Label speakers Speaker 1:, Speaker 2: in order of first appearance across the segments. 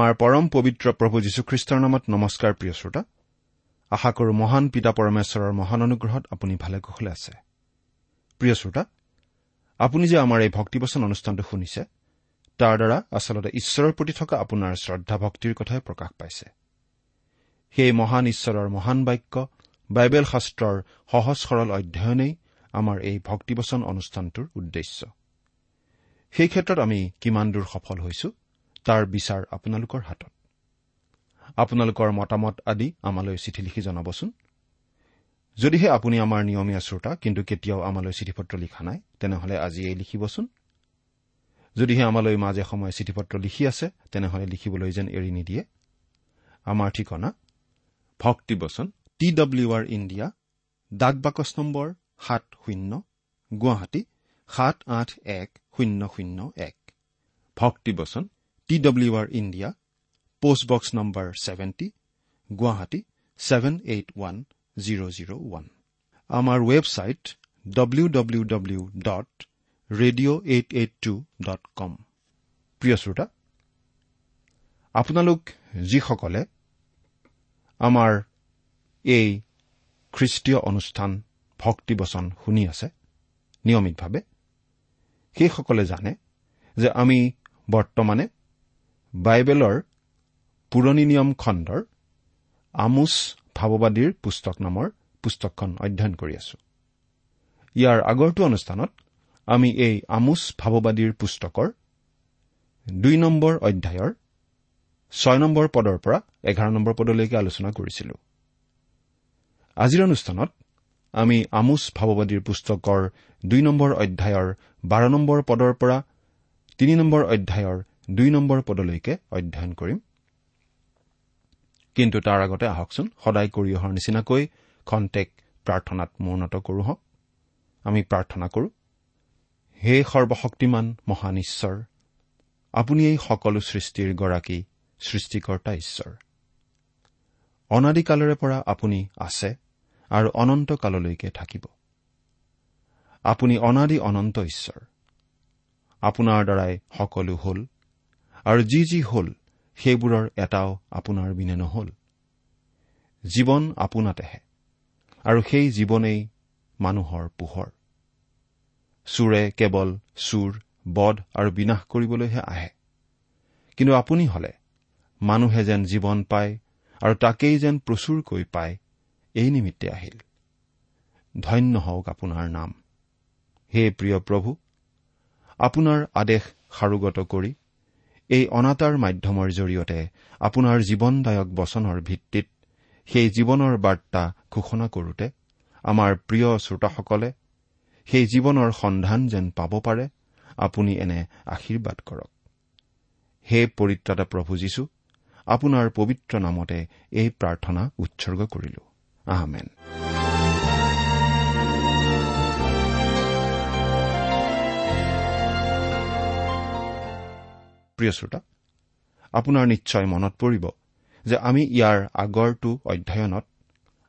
Speaker 1: আমাৰ
Speaker 2: পৰম পবিত্ৰ প্ৰভু যীশুখ্ৰীষ্টৰ নামত নমস্কাৰ প্ৰিয় শ্ৰোতা। আশা কৰো মহান পিতা পৰমেশ্বৰৰ মহান অনুগ্ৰহত আপুনি ভালে কুশলে আছে। প্ৰিয় শ্ৰোতা আপুনি যে আমাৰ এই ভক্তিবচন অনুষ্ঠানটো শুনিছে তাৰ দ্বাৰা আচলতে ঈশ্বৰৰ প্ৰতি থকা আপোনাৰ শ্ৰদ্ধা ভক্তিৰ কথাই প্ৰকাশ পাইছে। সেই মহান ঈশ্বৰৰ মহান বাক্য বাইবেল শাস্ত্ৰৰ সহজ সৰল অধ্যয়নেই আমাৰ এই ভক্তিবচন অনুষ্ঠানটোৰ উদ্দেশ্য। সেই ক্ষেত্ৰত আমি কিমান দূৰ সফল হৈছো তাৰ বিচাৰ আপোনালোকৰ হাতত। আপোনালোকৰ মতামত আদি আমালৈ চিঠি লিখি জনাবচোন। যদিহে আপুনি আমাৰ নিয়মীয়া শ্ৰোতা কিন্তু কেতিয়াও আমালৈ চিঠি পত্ৰ লিখা নাই তেনেহলে আজিয়েই লিখিবচোন। যদিহে আমালৈ মাজে সময়ে চিঠি পত্ৰ লিখি আছে তেনেহলে লিখিবলৈ যেন এৰি নিদিয়ে। আমাৰ ঠিকনা ভক্তিবচন টি ডব্লিউ আৰ ইণ্ডিয়া ডাক বাকচ নম্বৰ সাত শূন্য গুৱাহাটী সাত আঠ এক শূন্য শূন্য এক। Bhaktibachan T W R India postbox number seventy Guwahati seven eight one zero' zero' one আমাৰ website W W W dot radio' eight eight two dot com প্ৰিয় শ্ৰোতা আপোনালোক যিসকলে আমাৰ এই খ্ৰীষ্টীয় অনুষ্ঠান ভক্তিবচন শুনি আছে নিয়মিতভাৱে সেইসকলে জানে যে আমি বৰ্তমানে বাইবেলৰ পুৰণি নিয়ম খণ্ডৰ আমোচ ভাৱবাদীৰ পুস্তক নামৰ পুস্তকখন অধ্যয়ন কৰি আছো। ইয়াৰ আগৰটো অনুষ্ঠানত আমি এই আমোচ ভাৱবাদীৰ পুস্তকৰ দুই নম্বৰ অধ্যায়ৰ ছয় নম্বৰ পদৰ পৰা এঘাৰ নম্বৰ পদলৈকে আলোচনা কৰিছিলো। আজিৰ অনুষ্ঠানত আমি আমোচ ভাৱবাদীৰ পুস্তকৰ দুই নম্বৰ অধ্যায়ৰ বাৰ নম্বৰ পদৰ পৰা তিনি নম্বৰ অধ্যায়ৰ দুই নম্বৰ পদলৈকে অধ্যয়ন কৰিম। কিন্তু তাৰ আগতে আহকচোন সদায় কৰি অহাৰ নিচিনাকৈ খন্তেক প্ৰাৰ্থনাত মূৰ্ণত কৰো হওক আমি প্ৰাৰ্থনা কৰো হে সৰ্বশক্তিমান মহান ঈশ্বৰ আপুনি এই সকলো সৃষ্টিৰ গৰাকী সৃষ্টিকৰ্তা ঈশ্বৰ। অনাদিকালৰে পৰা আপুনি আছে আৰু অনন্ত কাললৈকে থাকিব। আপুনি অনাদি অনন্ত ঈশ্বৰ। আপোনাৰ দ্বাৰাই সকলো হ'ল। আৰু যি যি হ'ল সেইবোৰৰ এটাও আপোনাৰ বিনে নহল। জীৱন আপোনাতেহে আৰু সেই জীৱনেই মানুহৰ পোহৰ। চোৰে কেৱল চোৰ বধ আৰু বিনাশ কৰিবলৈহে আহে। কিন্তু আপুনি হলে মানুহে যেন জীৱন পায় আৰু তাকেই যেন প্ৰচুৰকৈ পায় এই নিমিত্তে আহিল। ধন্য হওক আপোনাৰ নাম। হে প্ৰিয় প্ৰভু আপোনাৰ আদেশ সাৰোগত কৰি এই অনাতাৰ মাধ্যমৰ জৰিয়তে আপোনাৰ জীৱনদায়ক বচনৰ ভিত্তিত সেই জীৱনৰ বাৰ্তা ঘোষণা কৰোতে আমাৰ প্ৰিয় শ্ৰোতাসকলে সেই জীৱনৰ সন্ধান যেন পাব পাৰে আপুনি এনে আশীৰ্বাদ কৰক। হে পৰিত্ৰাতা প্ৰভু যীশু আপোনাৰ পবিত্ৰ নামতে এই প্ৰাৰ্থনা উৎসৰ্গ কৰিলো। আহমেন। প্ৰিয় শ্ৰোতা আপোনাৰ নিশ্চয় মনত পৰিব যে আমি ইয়াৰ আগৰটো অধ্যয়নত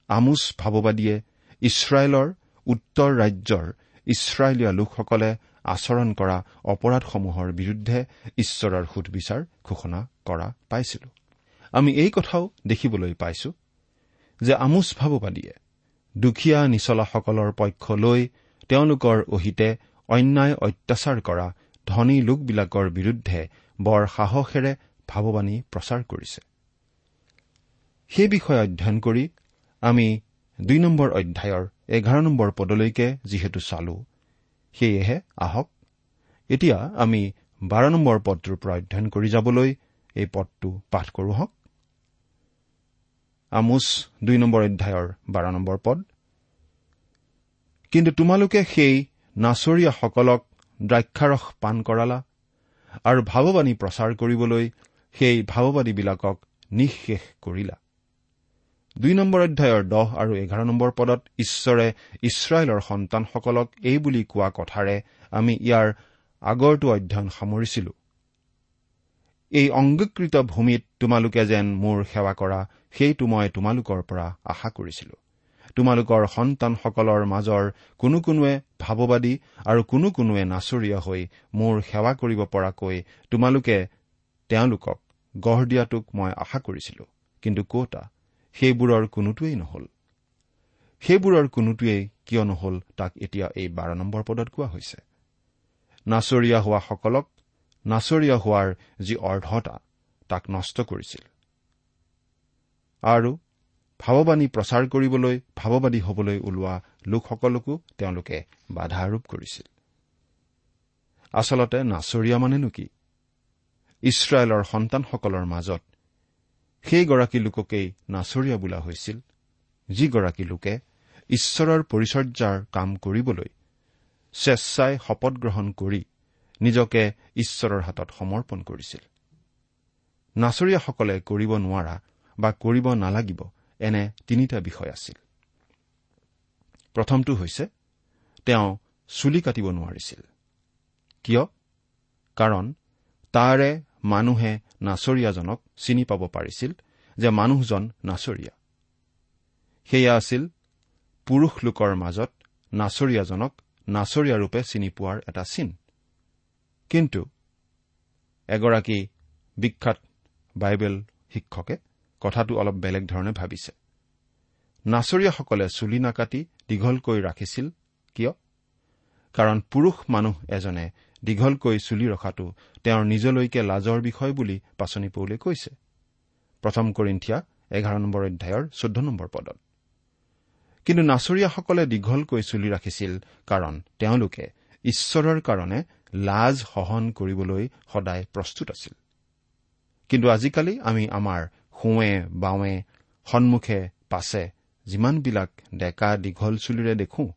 Speaker 2: আমোচ ভাৱবাদীয়ে ইছৰাইলৰ উত্তৰ ৰাজ্যৰ ইছৰাইলীয়া লোকসকলে আচৰণ কৰা অপৰাধসমূহৰ বিৰুদ্ধে ঈশ্বৰৰ সুধবিচাৰ ঘোষণা কৰা পাইছিলো। আমি এই কথাও দেখিবলৈ পাইছো যে আমোচ ভাৱবাদীয়ে দুখীয়া নিচলাসকলৰ পক্ষ লৈ তেওঁলোকৰ অহিতে অন্যায় অত্যাচাৰ কৰা ধনী লোকবিলাকৰ বিৰুদ্ধে বৰ সাহসেৰে ভাৱবাণী প্ৰচাৰ কৰিছে। সেই বিষয়ে অধ্যয়ন কৰি আমি দুই নম্বৰ অধ্যায়ৰ এঘাৰ নম্বৰ পদলৈকে যিহেতু চালো সেয়েহে আহক এতিয়া আমি বাৰ নম্বৰ পদটোৰ পৰা অধ্যয়ন কৰি যাবলৈ এই পদটো পাঠ কৰো হওক। আমোচ দুই নম্বৰ অধ্যায়ৰ বাৰ নম্বৰ পদ কিন্তু তোমালোকে সেই নাচৰীয়াসকলক দ্ৰাক্ষাৰস পাণ কৰালা আৰু ভাৱবাণী প্ৰচাৰ কৰিবলৈ সেই ভাৱবাদীবিলাকক নিঃশেষ কৰিলা। দুই নম্বৰ অধ্যায়ৰ দহ আৰু এঘাৰ নম্বৰ পদত ঈশ্বৰে ইছৰাইলৰ সন্তানসকলক এই বুলি কোৱা কথাৰে আমি ইয়াৰ আগৰটো অধ্যয়ন সামৰিছিলো। এই অংগীকৃত ভূমিত তোমালোকে যেন মোৰ সেৱা কৰা সেইটো মই তোমালোকৰ পৰা আশা কৰিছিলো। তোমালোকৰ সন্তানসকলৰ মাজৰ কোনো কোনোৱে ভাৱবাদী আৰু কোনো কোনোৱে নাচৰীয়া হৈ মোৰ সেৱা কৰিব পৰাকৈ তোমালোকে তেওঁলোকক গঢ় দিয়াটোক মই আশা কৰিছিলো। কিন্তু কতা সেইবোৰৰ কোনোটোৱেই নহল। সেইবোৰৰ কোনোটোৱেই কিয় নহল তাক এতিয়া এই বাৰ নম্বৰ পদত কোৱা হৈছে। নাচৰীয়া হোৱাসকলক নাচৰীয়া হোৱাৰ যি অৰ্ধতা তাক নষ্ট কৰিছিল। আৰু ভাৱবাণী প্ৰচাৰ কৰিবলৈ ভাৱবাদী হবলৈ ওলোৱা লোকসকলকো তেওঁলোকে বাধা আৰোপ কৰিছিল। আচলতে নাচৰীয়া মানেনো কি? ইছৰাইলৰ সন্তানসকলৰ মাজত সেইগৰাকী লোককেই নাচৰীয়া বোলা হৈছিল যিগৰাকী লোকে ঈশ্বৰৰ পৰিচৰ্যাৰ কাম কৰিবলৈ স্বেচ্ছাই শপত গ্ৰহণ কৰি নিজকে ঈশ্বৰৰ হাতত সমৰ্পণ কৰিছিল। নাচৰীয়াসকলে কৰিব নোৱাৰা বা কৰিব নালাগিব এনে তিনিটা বিষয় আছিল। প্ৰথমটো হৈছে তেওঁ চুলি কাটিব নোৱাৰিছিল। কিয়? কাৰণ তাৰে মানুহে নাচৰীয়াজনক চিনি পাব পাৰিছিল যে মানুহজন নাচৰীয়া। সেয়া আছিল পুৰুষ লোকৰ মাজত নাচৰীয়াজনক নাচৰীয়া ৰূপে চিনি পোৱাৰ এটা চিন। কিন্তু এগৰাকী বিখ্যাত বাইবেল শিক্ষকে কথাটো অলপ বেলেগ ধৰণে ভাবিছে। নাচৰীয়াসকলে চুলি নাকাটি দীঘলকৈ ৰাখিছিল কিয়? কাৰণ পুৰুষ মানুহ এজনে দীঘলকৈ চুলি ৰখাটো তেওঁৰ নিজলৈকে লাজৰ বিষয় বুলি পাচনি পৌলে কৈছে। প্ৰথম কৰিন্ঠিয়া এঘাৰ নম্বৰ অধ্যায়ৰ চৈধ্য নম্বৰ পদত। কিন্তু নাচৰীয়াসকলে দীঘলকৈ চুলি ৰাখিছিল কাৰণ তেওঁলোকে ঈশ্বৰৰ কাৰণে লাজ সহন কৰিবলৈ সদায় প্ৰস্তুত আছিল। কিন্তু আজিকালি আমি আমাৰ সোঁৱে বাওঁৱে সন্মুখে পাছে যিমানবিলাক ডেকা দীঘল চুলিৰে দেখো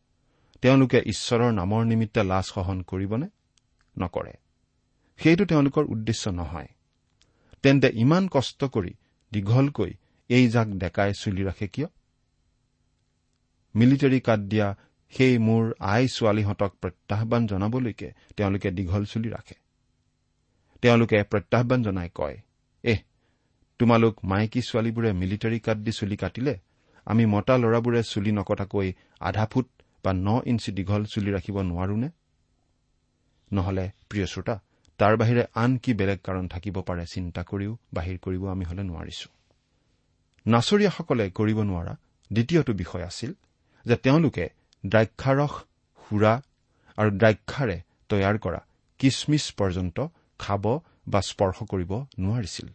Speaker 2: তেওঁলোকে ঈশ্বৰৰ নামৰ নিমিত্তে লাজ সহন কৰিবনে? নকৰে। সেইটো তেওঁলোকৰ উদ্দেশ্য নহয়। তেন্তে ইমান কষ্ট কৰি দীঘলকৈ এই জাক ডেকাই চুলি ৰাখে কিয়? মিলিটাৰী কাট দিয়া সেই মোৰ আই ছোৱালীহঁতক প্ৰত্যাহান জনাবলৈকে তেওঁলোকে দীঘল চুলি ৰাখে। তেওঁলোকে প্ৰত্যাহান জনাই কয় তোমালোক মাইকী ছোৱালীবোৰে মিলিটাৰী কাট দি চুলি কাটিলে আমি মতা ল'ৰাবোৰে চুলি নকটাকৈ আধা ফুট বা ন ইঞ্চি দীঘল চুলি ৰাখিব নোৱাৰোনে? নহলে প্ৰিয় শ্ৰোতা তাৰ বাহিৰে আন কি বেলেগ কাৰণ থাকিব পাৰে চিন্তা কৰিও বাহিৰ কৰিব আমি হলে নোৱাৰিছো। নাচৰীয়াসকলে কৰিব নোৱাৰা দ্বিতীয়টো বিষয় আছিল যে তেওঁলোকে দ্ৰাক্ষাৰস সুৰা আৰু দ্ৰাক্ষাৰে তৈয়াৰ কৰা কিচমিচ পৰ্যন্ত খাব বা স্পৰ্শ কৰিব নোৱাৰিছিল।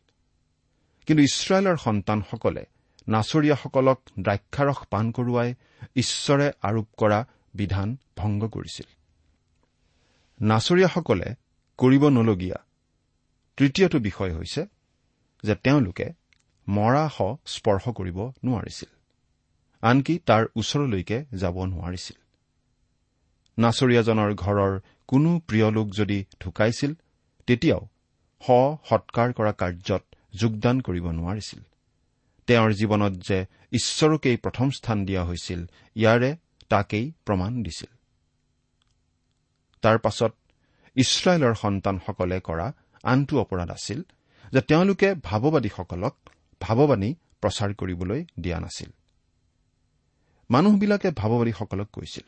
Speaker 2: কিন্তু ইছৰাইলৰ সন্তানসকলে নাচৰীয়াসকলক দ্ৰাক্ষাৰস পাণ কৰোৱাই ঈশ্বৰে আৰোপ কৰা বিধান ভংগ কৰিছিল। নাচৰীয়াসকলে কৰিব নলগীয়া তৃতীয়টো বিষয় হৈছে যে তেওঁলোকে মৰা শ স্পৰ্শ কৰিব নোৱাৰিছিল আনকি তাৰ ওচৰলৈকে যাব নোৱাৰিছিল। নাচৰীয়াজনৰ ঘৰৰ কোনো প্ৰিয় লোক যদি ঢুকাইছিল তেতিয়াও স সৎকাৰ কৰা কাৰ্যত যোগদান কৰিব নোৱাৰিছিল। তেওঁৰ জীৱনত যে ঈশ্বৰকেই প্ৰথম স্থান দিয়া হৈছিল ইয়াৰে তাকেই প্ৰমাণ দিছিল। তাৰ পাছত ইছৰাইলৰ সন্তানসকলে কৰা আনটো অপৰাধ আছিল যে তেওঁলোকে ভাৱবাদীসকলক ভাৱবাণী প্ৰচাৰ কৰিবলৈ দিয়া নাছিল। মানুহবিলাকে ভাৱবাদীসকলক কৈছিল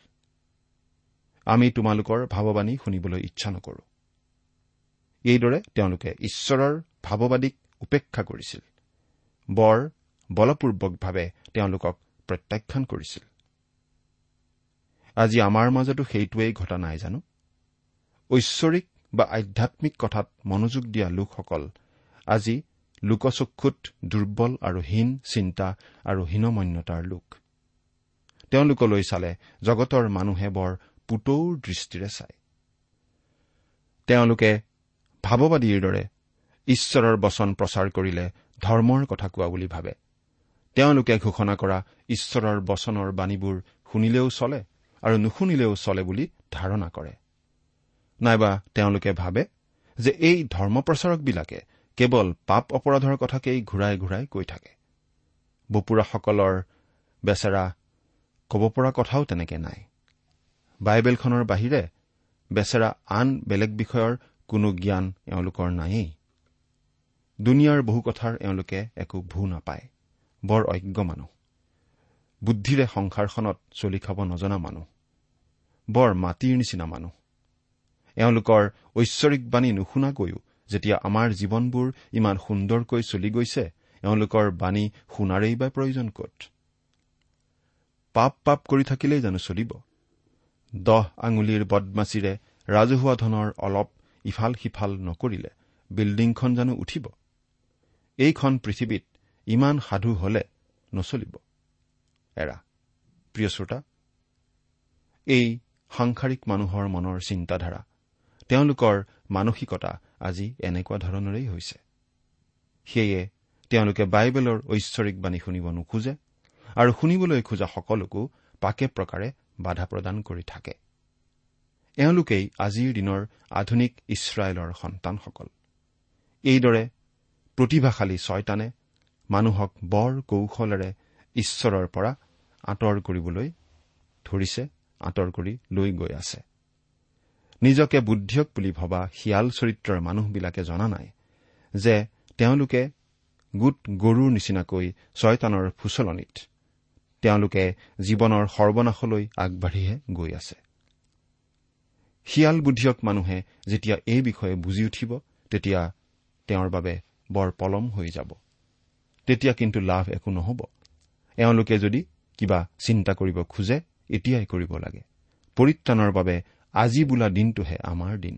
Speaker 2: আমি তোমালোকৰ ভাৱবাণী শুনিবলৈ ইচ্ছা নকৰো। এইদৰে তেওঁলোকে ঈশ্বৰৰ ভাৱবাদীক উপেক্ষা কৰিছিল। বৰ বলপূৰ্বকভাৱে তেওঁলোকক প্ৰত্যাখ্যান কৰিছিল। আজি আমাৰ মাজতো সেইটোৱেই ঘটা নাই জানো? ঐশ্বৰিক বা আধ্যামিক কথাত মনোযোগ দিয়া লোকসকল আজি লোকচক্ষুত দুৰ্বল আৰু হীন চিন্তা আৰু হীনমন্যতাৰ লোক। তেওঁলোকলৈ চালে জগতৰ মানুহে বৰ পুতৌৰ দৃষ্টিৰে চায়। তেওঁলোকে ভাৱবাদীৰ দৰে ঈশ্বৰৰ বচন প্ৰচাৰ কৰিলে ধৰ্মৰ কথা কোৱা বুলি ভাবে। তেওঁলোকে ঘোষণা কৰা ঈশ্বৰৰ বচনৰ বাণীবোৰ শুনিলেও চলে আৰু নুশুনিলেও চলে বুলি ধাৰণা কৰে। নাইবা তেওঁলোকে ভাবে যে এই ধৰ্মপ্ৰচাৰকবিলাকে কেৱল পাপ অপৰাধৰ কথাকেই ঘূৰাই ঘূৰাই কৈ থাকে। বপুৰাসকলৰ বেচেৰা ক'ব পৰা কথাও তেনেকে নাই। বাইবেলখনৰ বাহিৰে বেচেৰা আন বেলেগ বিষয়ৰ কোনো জ্ঞান এওঁলোকৰ নায়েই। দুনিয়াৰ বহু কথাৰ এওঁলোকে একো ভূ নাপায়। বৰ অজ্ঞ মানুহ। বুদ্ধিৰে সংসাৰখনত চলি খাব নজনা মানুহ। বৰ মাটিৰ নিচিনা মানুহ। এওঁলোকৰ ঐশ্বৰিক বাণী নুশুনাকৈও যেতিয়া আমাৰ জীৱনবোৰ ইমান সুন্দৰকৈ চলি গৈছে এওঁলোকৰ বাণী শুনাৰেই বা প্ৰয়োজন ক'ত? পাপ পাপ কৰি থাকিলেই জানো চলিব? দহ আঙুলিৰ বদমাচিৰে ৰাজহুৱা ধনৰ অলপ ইফাল সিফাল নকৰিলে বিল্ডিংখন জানো উঠিব? এইখন পৃথিৱীত ইমান সাধু হলে নচলিব। এৰা প্ৰিয় শ্ৰোতা এই সাংসাৰিক মানুহৰ মনৰ চিন্তাধাৰা তেওঁলোকৰ মানসিকতা আজি এনেকুৱা ধৰণৰেই হৈছে। সেয়ে তেওঁলোকে বাইবেলৰ ঐশ্বৰিক বাণী শুনিব নোখোজে আৰু শুনিবলৈ খোজা সকলোকো পাকে প্ৰকাৰে বাধা প্ৰদান কৰি থাকে। এওঁলোকেই আজিৰ দিনৰ আধুনিক ইছৰাইলৰ সন্তানসকল। এইদৰে প্ৰতিভাশালী ছয়তানে মানুহক বৰ কৌশলেৰে ঈশ্বৰৰ পৰা আঁতৰ কৰিবলৈ ধৰিছে আঁতৰ কৰি লৈ গৈ আছে। নিজকে বুদ্ধিয়ক বুলি ভবা শিয়াল চৰিত্ৰৰ মানুহবিলাকে জনা নাই যে তেওঁলোকে গোট গৰুৰ নিচিনাকৈ ছয়তানৰ ফুচলনিত। তেওঁলোকে জীৱনৰ সৰ্বনাশলৈ আগবাঢ়িহে গৈ আছে। শিয়াল বুদ্ধিয়ক মানুহে যেতিয়া এই বিষয়ে বুজি উঠিব তেতিয়া তেওঁৰ বাবে বৰ পলম হৈ যাব। তেতিয়া কিন্তু লাভ একো নহ'ব। এওঁলোকে যদি কিবা চিন্তা কৰিব খোজে এতিয়াই কৰিব লাগে। পৰিত্ৰাণৰ বাবে আজি বোলা দিনটোহে আমাৰ দিন।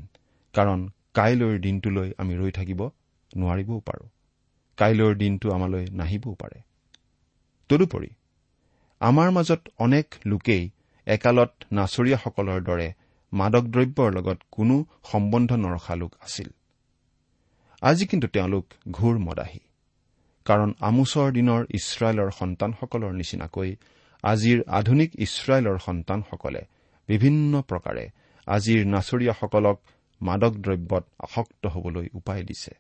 Speaker 2: কাৰণ কাইলৈৰ দিনটোলৈ আমি ৰৈ থাকিব নোৱাৰিবও পাৰোঁ। কাইলৈৰ দিনটো আমালৈ নাহিবও পাৰে। তদুপৰি আমাৰ মাজত অনেক লোকেই একালত নাচৰীয়াসকলৰ দৰে মাদক দ্ৰব্যৰ লগত কোনো সম্বন্ধ নৰখা লোক আছিল। আজি কিন্তু তেওঁলোক ঘূৰ মদাহী। কাৰণ আমোচৰ দিনৰ ইছৰাইলৰ সন্তানসকলৰ নিচিনাকৈ আজিৰ আধুনিক ইছৰাইলৰ সন্তানসকলে বিভিন্ন প্ৰকাৰে আজিৰ নাচৰীয়াসকলক মাদক দ্ৰব্যত আসক্ত হবলৈ উপায় দিছে।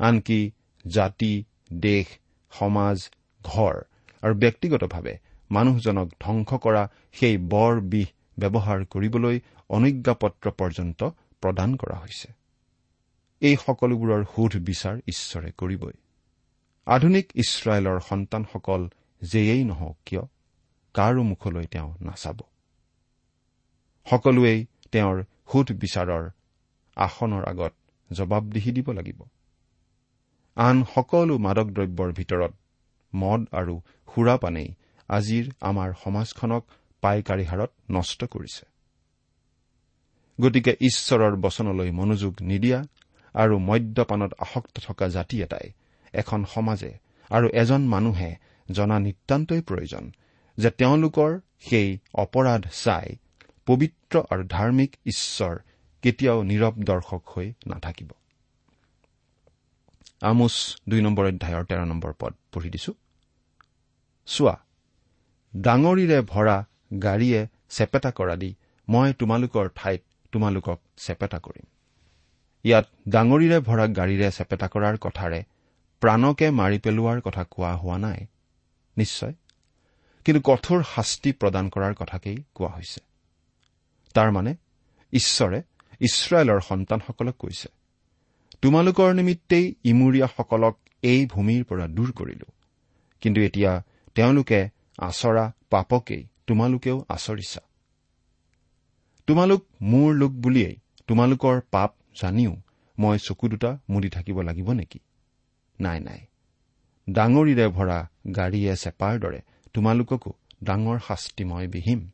Speaker 2: আনকি জাতি দেশ সমাজ ঘৰ আৰু ব্যক্তিগতভাৱে মানুহজনক ধ্বংস কৰা সেই বৰ বিষ ব্যৱহাৰ কৰিবলৈ অনুজ্ঞাপত্ৰ পৰ্যন্ত প্ৰদান কৰা হৈছে। এই সকলোবোৰৰ সোধ বিচাৰ ঈশ্বৰে কৰিবই। আধুনিক ইছৰাইলৰ সন্তানসকল যেয়েই নহওক কিয় কাৰো মুখলৈ তেওঁ নাচাব। সকলোৱেই তেওঁৰ সোধ বিচাৰৰ আসনৰ আগত জবাবদিহি দিব লাগিব। আন সকলো মাদক দ্ৰব্যৰ ভিতৰত মদ আৰু সুৰাপানেই আজিৰ আমাৰ সমাজখনক পাইকাৰী হাৰত নষ্ট কৰিছে। গতিকে ঈশ্বৰৰ বচনলৈ মনোযোগ নিদিয়া আৰু মদ্যপানত আসক্ত থকা জাতি এটাই এখন সমাজে আৰু এজন মানুহে জনা নিতান্তই প্ৰয়োজন যে তেওঁলোকৰ সেই অপৰাধ চাই পবিত্ৰ আৰু ধাৰ্মিক ঈশ্বৰ কেতিয়াও নীৰৱ দৰ্শক হৈ নাথাকিব। আমোচ দুই নম্বৰ অধ্যায়ৰ তেৰ নম্বৰ পদ পঢ়ি দিছো। চোৱা ডাঙৰিৰে ভৰা গাড়ীয়ে চেপেটা কৰা দি মই তোমালোকৰ ঠাইত তোমালোকক চেপেটা কৰিম। ইয়াত ডাঙৰিৰে ভৰা গাড়ীৰে চেপেটা কৰাৰ কথাৰে প্ৰাণকে মাৰি পেলোৱাৰ কথা কোৱা হোৱা নাই। নিশ্চয়। কিন্তু কঠোৰ শাস্তি প্ৰদান কৰাৰ কথাকেই কোৱা হৈছে। তাৰমানে ঈশ্বৰে ইছৰাইলৰ সন্তানসকলক কৈছে তোমালোকৰ নিমিত্তেই ইমূৰীয়াসকলক এই ভূমিৰ পৰা দূৰ কৰিলো। কিন্তু এতিয়া তেওঁলোকে আচৰা পাপকেই তোমালোকেও আচৰিছা। তোমালোক মোৰ লোক বুলিয়েই তোমালোকৰ পাপ জানিও মই চকু দুটা মুদি থাকিব লাগিব নেকি? নাই নাই। ডাঙৰিৰে ভৰা গাড়ীয়ে চেপাৰ দৰে তোমালোককো ডাঙৰ শাস্তি মই বিহিম।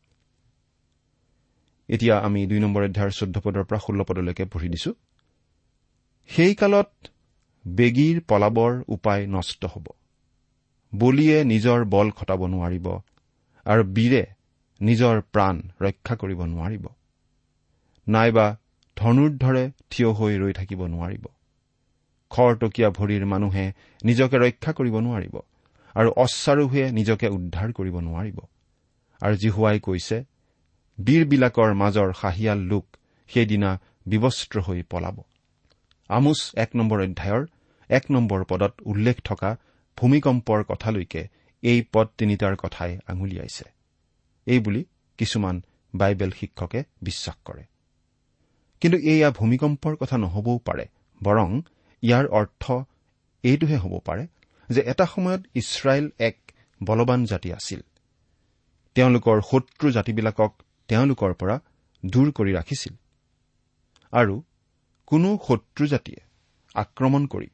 Speaker 2: এতিয়া আমি দুই নম্বৰ অধ্যায়ৰ চৈধ্য পদৰ পৰা ষোল্ল পদলৈকে পঢ়ি দিছো। সেই কালত বেগীৰ পলাবৰ উপায় নষ্ট হ'ব। বলিয়ে নিজৰ বল খটাব নোৱাৰিব আৰু বীৰে নিজৰ প্ৰাণ ৰক্ষা কৰিব নোৱাৰিব। নাইবা ধনুৰ্ধৰে থিয় হৈ ৰৈ থাকিব নোৱাৰিব। খৰটকীয়া ভৰিৰ মানুহে নিজকে ৰক্ষা কৰিব নোৱাৰিব আৰু অশ্বাৰোহে নিজকে উদ্ধাৰ কৰিব নোৱাৰিব। আৰু জিহুৱাই কৈছে বীৰবিলাকৰ মাজৰ খাহিয়াল লোক সেইদিনা বিবস্ত্ৰ হৈ পলাব। আমোচ এক নম্বৰ অধ্যায়ৰ এক নম্বৰ পদত উল্লেখ থকা ভূমিকম্পৰ কথালৈকে এই পদ তিনিটাৰ কথাই আঙুলিয়াইছে। এইবুলি কিছুমান বাইবেল শিক্ষকে বিশ্বাস কৰে। কিন্তু এয়া ভূমিকম্পৰ কথা নহবও পাৰে বৰং ইয়াৰ অৰ্থ এইটোহে হ'ব পাৰে যে এটা সময়ত ইছৰাইল এক বলৱান জাতি আছিল। তেওঁলোকৰ শত্ৰু জাতিবিলাকক তেওঁলোকৰ পৰা দূৰ কৰি ৰাখিছিল। আৰু কোনো শত্ৰু জাতিয়ে আক্ৰমণ কৰি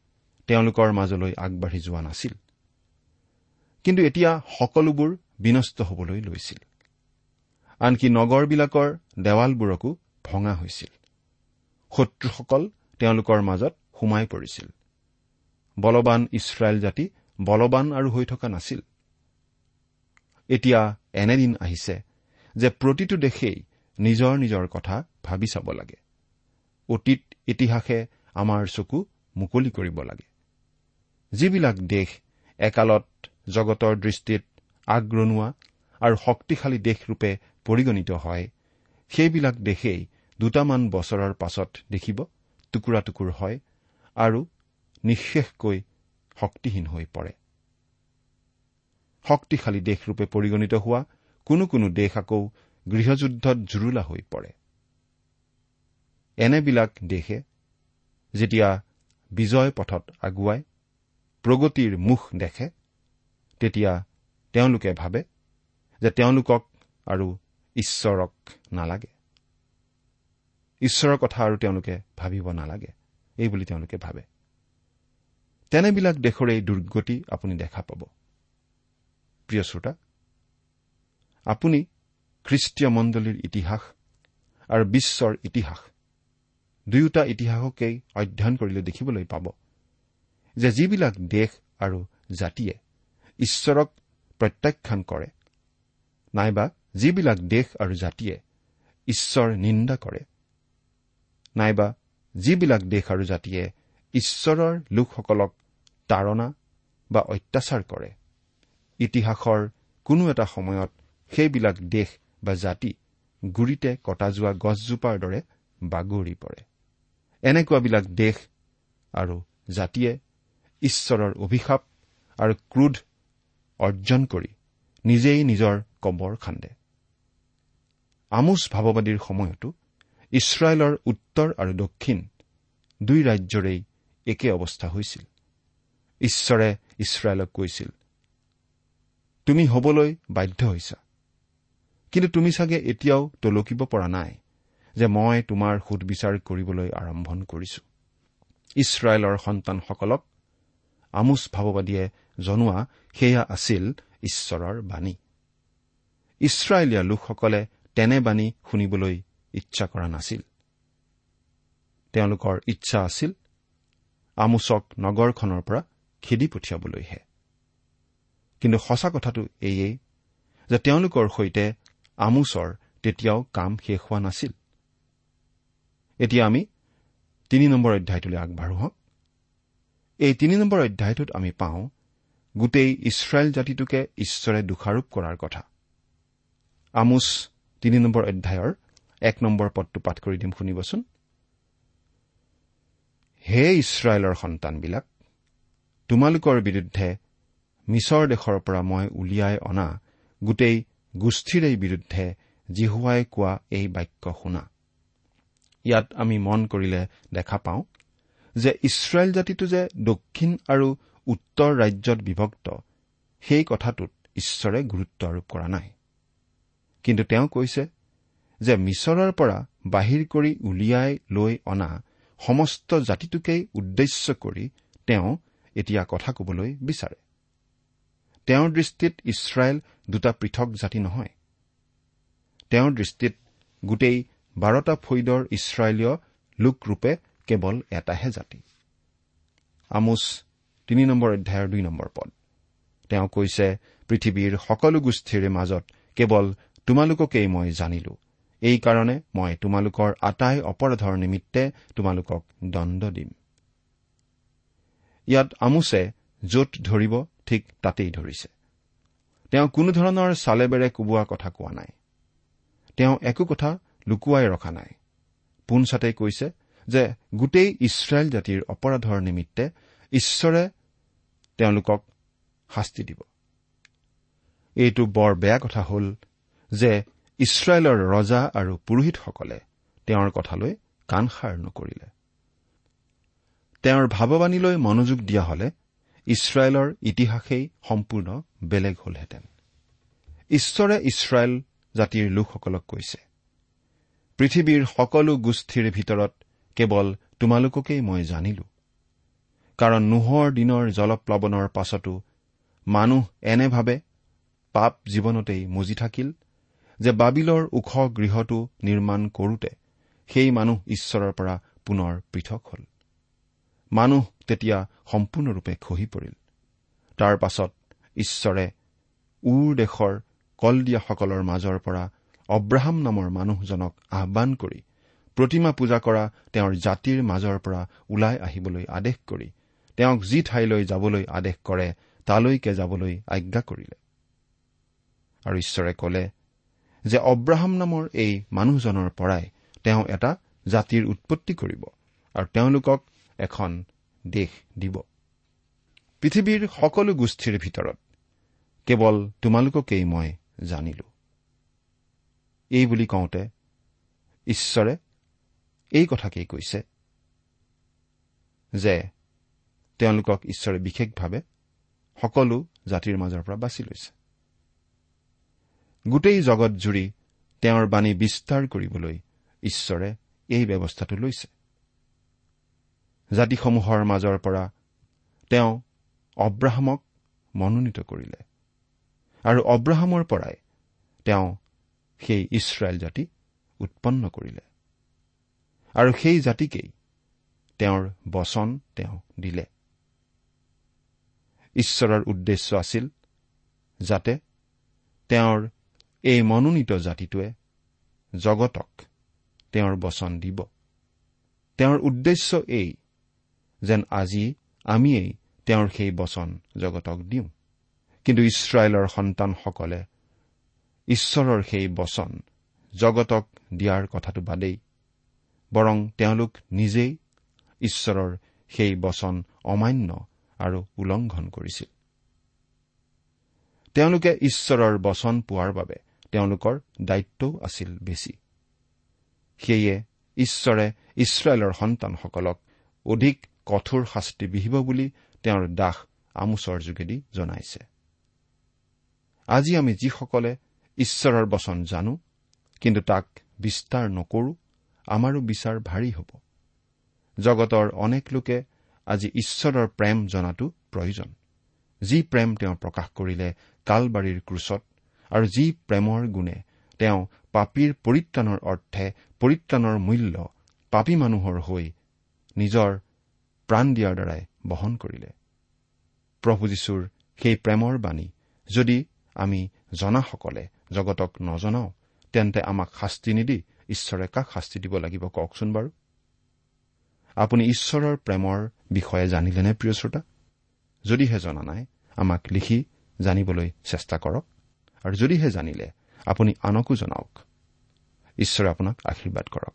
Speaker 2: তেওঁলোকৰ মাজলৈ আগবাঢ়ি যোৱা নাছিল। কিন্তু এতিয়া সকলোবোৰ বিনষ্ট হবলৈ লৈছিল। আনকি নগৰবিলাকৰ দেৱালবোৰকো ভঙা হৈছিল। শত্ৰুসকল তেওঁলোকৰ মাজত সোমাই পৰিছিল। বলৱান ইছৰাইল জাতি বলৱান আৰু হৈ থকা নাছিল। এতিয়া এনেদিন আহিছে যে প্ৰতিটো দেশেই নিজৰ নিজৰ কথা ভাবি চাব লাগে। অতীত ইতিহাসে আমাৰ চকু মুকলি কৰিব লাগে। যিবিলাক দেশ একালত জগতৰ দৃষ্টিত আগৰণুৱা আৰু শক্তিশালী দেশৰূপে পৰিগণিত হয় সেইবিলাক দেশেই দুটামান বছৰৰ পাছত দেখিব টুকুৰা টুকুৰ হয় আৰু নিঃশেষকৈ শক্তিহীন হৈ পৰে। শক্তিশালী দেশৰূপে পৰিগণিত হোৱা কোনো কোনো দেশ আকৌ গৃহযুদ্ধত জুৰুলা হৈ পৰে। এনেবিলাক দেশে যেতিয়া বিজয় পথত আগুৱাই প্ৰগতিৰ মুখ দেখে তেতিয়া তেওঁলোকে ভাবে যে তেওঁলোকক আৰু ঈশ্বৰক নালাগে। ঈশ্বৰৰ কথা আৰু তেওঁলোকে ভাবিব নালাগে। এইবুলি তেওঁলোকে ভাবে। তেনেবিলাক দেশৰে দুৰ্গতি আপুনি দেখা পাব। প্ৰিয় শ্ৰোতা আপুনি খ্ৰীষ্টীয় মণ্ডলীৰ ইতিহাস আৰু বিশ্বৰ ইতিহাস দুয়োটা ইতিহাসকেই অধ্যয়ন কৰিলে দেখিবলৈ পাব যে যিবিলাক দেশ আৰু জাতিয়ে ঈশ্বৰক প্ৰত্যাখ্যান কৰে নাইবা যিবিলাক দেশ আৰু জাতিয়ে ঈশ্বৰ নিন্দা কৰে নাইবা যিবিলাক দেশ আৰু জাতিয়ে ঈশ্বৰৰ লোকসকলক তাৰণা বা অত্যাচাৰ কৰে। ইতিহাসৰ কোনো এটা সময়ত সেইবিলাক দেশ বা জাতি গুৰিতে কটা যোৱা গছজোপাৰ দৰে বাগৰি পৰে। এনেকুৱাবিলাক দেশ আৰু জাতিয়ে ঈশ্বৰৰ অভিশাপ আৰু ক্ৰোধ অৰ্জন কৰি নিজেই নিজৰ কবৰ খান্দে। আমোচ ভাৱবাদীৰ সময়তো ইছৰাইলৰ উত্তৰ আৰু দক্ষিণ দুই ৰাজ্যৰেই একে অৱস্থা হৈছিল। ঈশ্বৰে ইছৰাইলক কৈছিল তুমি হবলৈ বাধ্য হৈছা। কিন্তু তুমি চাগে এতিয়াও টলকিব পৰা নাই যে মই তোমাৰ সুদবিচাৰ কৰিবলৈ আৰম্ভণ কৰিছো। ইছৰাইলৰ সন্তানসকলক আমোচ ভাৱবাদীয়ে জনোৱা সেয়া আছিল ঈশ্বৰৰ বাণী। ইছৰাইলীয়া লোকসকলে তেনে বাণী শুনিবলৈ ইচ্ছা কৰা নাছিল। তেওঁলোকৰ ইচ্ছা আছিল আমোচক নগৰখনৰ পৰা খেদি পঠিয়াবলৈহে। কিন্তু সঁচা কথাটো এইয়েই যে তেওঁলোকৰ সৈতে আমোচৰ তেতিয়াও কাম শেষ হোৱা নাছিল। এতিয়া আমি তিনি নম্বৰ অধ্যায়টোলৈ আগবাঢ়ো হওক। এই তিনি নম্বৰ অধ্যায়টোত আমি পাওঁ গোটেই ইছৰাইল জাতিটোকে ঈশ্বৰে দোষাৰোপ কৰাৰ কথা। আমোচ তিনি নম্বৰ অধ্যায়ৰ এক নম্বৰ পদটো পাঠ কৰি দিম শুনিবচোন। হে ইছৰাইলৰ সন্তানবিলাক তোমালোকৰ বিৰুদ্ধে মিছৰ দেশৰ পৰা মই উলিয়াই অনা গোটেই গোষ্ঠীৰে বিৰুদ্ধে জিহুৱাই কোৱা এই বাক্য শুনা। ইয়াত আমি মন কৰিলে দেখা পাওঁ যে ইছৰাইল জাতিটো যে দক্ষিণ আৰু উত্তৰ ৰাজ্যত বিভক্ত সেই কথাটোত ঈশ্বৰে গুৰুত্ব আৰোপ কৰা নাই। কিন্তু তেওঁ কৈছে যে মিছৰৰ পৰা বাহিৰ কৰি উলিয়াই লৈ অনা সমস্ত জাতিটোকেই উদ্দেশ্য কৰি তেওঁ এতিয়া কথা কবলৈ বিচাৰে। তেওঁৰ দৃষ্টিত ইছৰাইল দুটা পৃথক জাতি নহয়। তেওঁৰ দৃষ্টিত গোটেই বাৰটা ফৈদৰ ইছৰাইলীয় লোকৰূপে কেৱল এটাহে জাতি। আমোচ তিনি নম্বৰ অধ্যায়ৰ দুই নম্বৰ পদ। তেওঁ কৈছে পৃথিৱীৰ সকলো গোষ্ঠীৰে মাজত কেৱল তোমালোককেই মই জানিলো। এইকাৰণে মই তোমালোকৰ আটাই অপৰাধৰ নিমিত্তে তোমালোকক দণ্ড দিম। ইয়াত আমোছে য'ত ধৰিব ঠিক তাতেই ধৰিছে। তেওঁ কোনোধৰণৰ চালেবেৰে কোবোৱা কথা কোৱা নাই। তেওঁ একো কথা লুকুৱাই ৰখা নাই। পোনছাতেই কৈছে যে গোটেই ইছৰাইল জাতিৰ অপৰাধৰ নিমিত্তে ঈশ্বৰে তেওঁলোকক শাস্তি দিব। এইটো বৰ বেয়া কথা হ'ল যে ইছৰাইলৰ ৰজা আৰু পুৰোহিতসকলে তেওঁৰ কথালৈ কাণসাৰ নকৰিলে। তেওঁৰ ভাৱবাণীলৈ মনোযোগ দিয়া হলে ইছৰাইলৰ ইতিহাসেই সম্পূৰ্ণ বেলেগ হলহেঁতেন। ঈশ্বৰে ইছৰাইল জাতিৰ লোকসকলক কৈছে পৃথিৱীৰ সকলো গোষ্ঠীৰ ভিতৰত কেৱল তোমালোককেই মই জানিলো। কাৰণ নোহৰ দিনৰ জলপ্লাৱনৰ পাছতো মানুহ এনেভাৱে পাপ জীৱনতেই মজি থাকিল যে বাবিলৰ ওখ গৃহটো নিৰ্মাণ কৰোতে সেই মানুহ ঈশ্বৰৰ পৰা পুনৰ পৃথক হল। মানুহ তেতিয়া সম্পূৰ্ণৰূপে খহি পৰিল। তাৰ পাছত ঈশ্বৰে উৰ দেশৰ কলদিয়াসকলৰ মাজৰ পৰা অব্ৰাহাম নামৰ মানুহজনক আহান কৰি প্ৰতিমা পূজা কৰা তেওঁৰ জাতিৰ মাজৰ পৰা ওলাই আহিবলৈ আদেশ কৰি তেওঁক যি ঠাইলৈ যাবলৈ আদেশ কৰে তালৈকে যাবলৈ আজ্ঞা কৰিলে। আৰু ঈশ্বৰে কলে যে অব্ৰাহাম নামৰ এই মানুহজনৰ পৰাই তেওঁ এটা জাতিৰ উৎপত্তি কৰিব আৰু তেওঁলোকক এখন দেশ দিব। পৃথিৱীৰ সকলো গোষ্ঠীৰ ভিতৰত কেৱল তোমালোককেই মই জানিলো। এই বুলি কওঁতে ঈশ্বৰে এই কথাকেই কৈছে যে তেওঁলোকক ঈশ্বৰে বিশেষভাৱে সকলো জাতিৰ মাজৰ পৰা বাছি লৈছে। গোটেই জগতজুৰি তেওঁৰ বাণী বিস্তাৰ কৰিবলৈ ঈশ্বৰে এই ব্যৱস্থাটো লৈছে। জাতিসমূহৰ মাজৰ পৰা তেওঁ অব্ৰাহামক মনোনীত কৰিলে আৰু অব্ৰাহামৰ পৰাই তেওঁ সেই ইছৰাইল জাতি উৎপন্ন কৰিলে আৰু সেই জাতিকেই তেওঁৰ বচন তেওঁ দিলে। ঈশ্বৰৰ উদ্দেশ্য আছিল যাতে তেওঁৰ এই মনোনীত জাতিটোৱে জগতক তেওঁৰ বচন দিব। তেওঁৰ উদ্দেশ্য এই যেন আজি আমিয়েই তেওঁৰ সেই বচন জগতক দিওঁ। কিন্তু ইছৰাইলৰ সন্তানসকলে ঈশ্বৰৰ সেই বচন জগতক দিয়াৰ কথাটো বাদেই বৰং তেওঁলোক নিজেই ঈশ্বৰৰ সেই বচন অমান্য আৰু উলংঘন কৰিছিল। তেওঁলোকে ঈশ্বৰৰ বচন পোৱাৰ বাবে তেওঁলোকৰ দায়িত্বও আছিল বেছি। সেয়ে ঈশ্বৰে ইছৰাইলৰ সন্তানসকলক অধিক কঠোৰ শাস্তি বিহিব বুলি তেওঁৰ দাস আমোচৰ যোগেদি জনাইছে। আজি আমি যিসকলে ঈশ্বৰৰ বচন জানো কিন্তু তাক বিস্তাৰ নকৰো আমাৰো বিচাৰ ভাৰী হ'ব। জগতৰ অনেক লোকে আজি ঈশ্বৰৰ প্ৰেম জনাটো প্ৰয়োজন। যি প্ৰেম তেওঁ প্ৰকাশ কৰিলে কালবাৰীৰ ক্ৰুচত আৰু যি প্ৰেমৰ গুণে তেওঁ পাপীৰ পৰিত্ৰাণৰ অৰ্থে পৰিত্ৰাণৰ মূল্য পাপী মানুহৰ হৈ নিজৰ প্ৰাণ দিয়াৰ দ্বাৰাই বহন কৰিলে। প্ৰভু যীশুৰ সেই প্ৰেমৰ বাণী যদি আমি জনাসকলে জগতক নজনাওঁ তেন্তে আমাক শাস্তি নিদি ঈশ্বৰে কাক শাস্তি দিব লাগিব কওকচোন বাৰু? আপুনি ঈশ্বৰৰ প্ৰেমৰ বিষয়ে জানিলেনে প্ৰিয় শ্ৰোতা? যদিহে জনা নাই আমাক লিখি জানিবলৈ চেষ্টা কৰক। আৰু যদিহে জানিলে আপুনি আনকো জনাওক। ঈশ্বৰে আপোনাক আশীৰ্বাদ কৰক।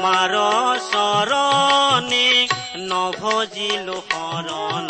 Speaker 3: তোমাৰ চৰণে নভজিলো শৰণ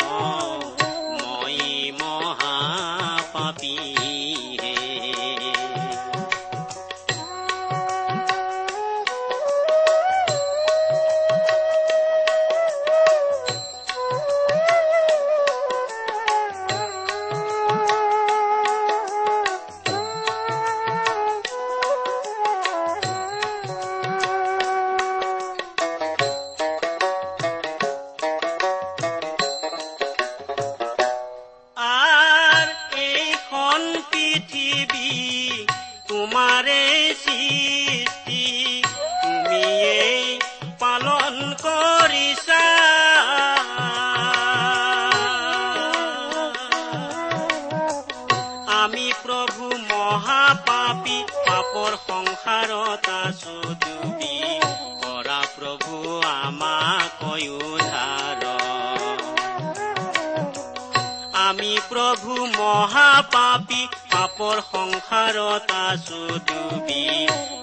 Speaker 3: মহাপাপী পাপৰ সংসাৰত আছো ডুবি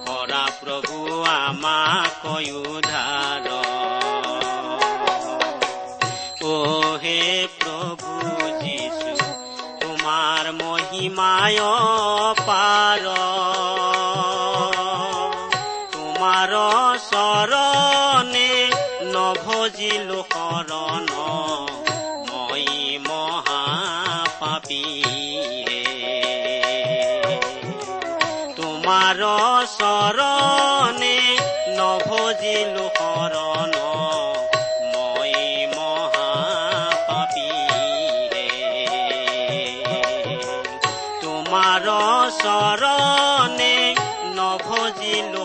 Speaker 3: কৰা প্ৰভু আমাক উদ্ধাৰ। অ হে প্ৰভু যীশু তোমাৰ মহিমায় পাৰ তোমাৰ চৰণে নভজিলো শৰণ। মই মহাপাপী চৰণে নভজিলো শৰণ। মই মহাপাপী হে তোমাৰ চৰণে নভজিলো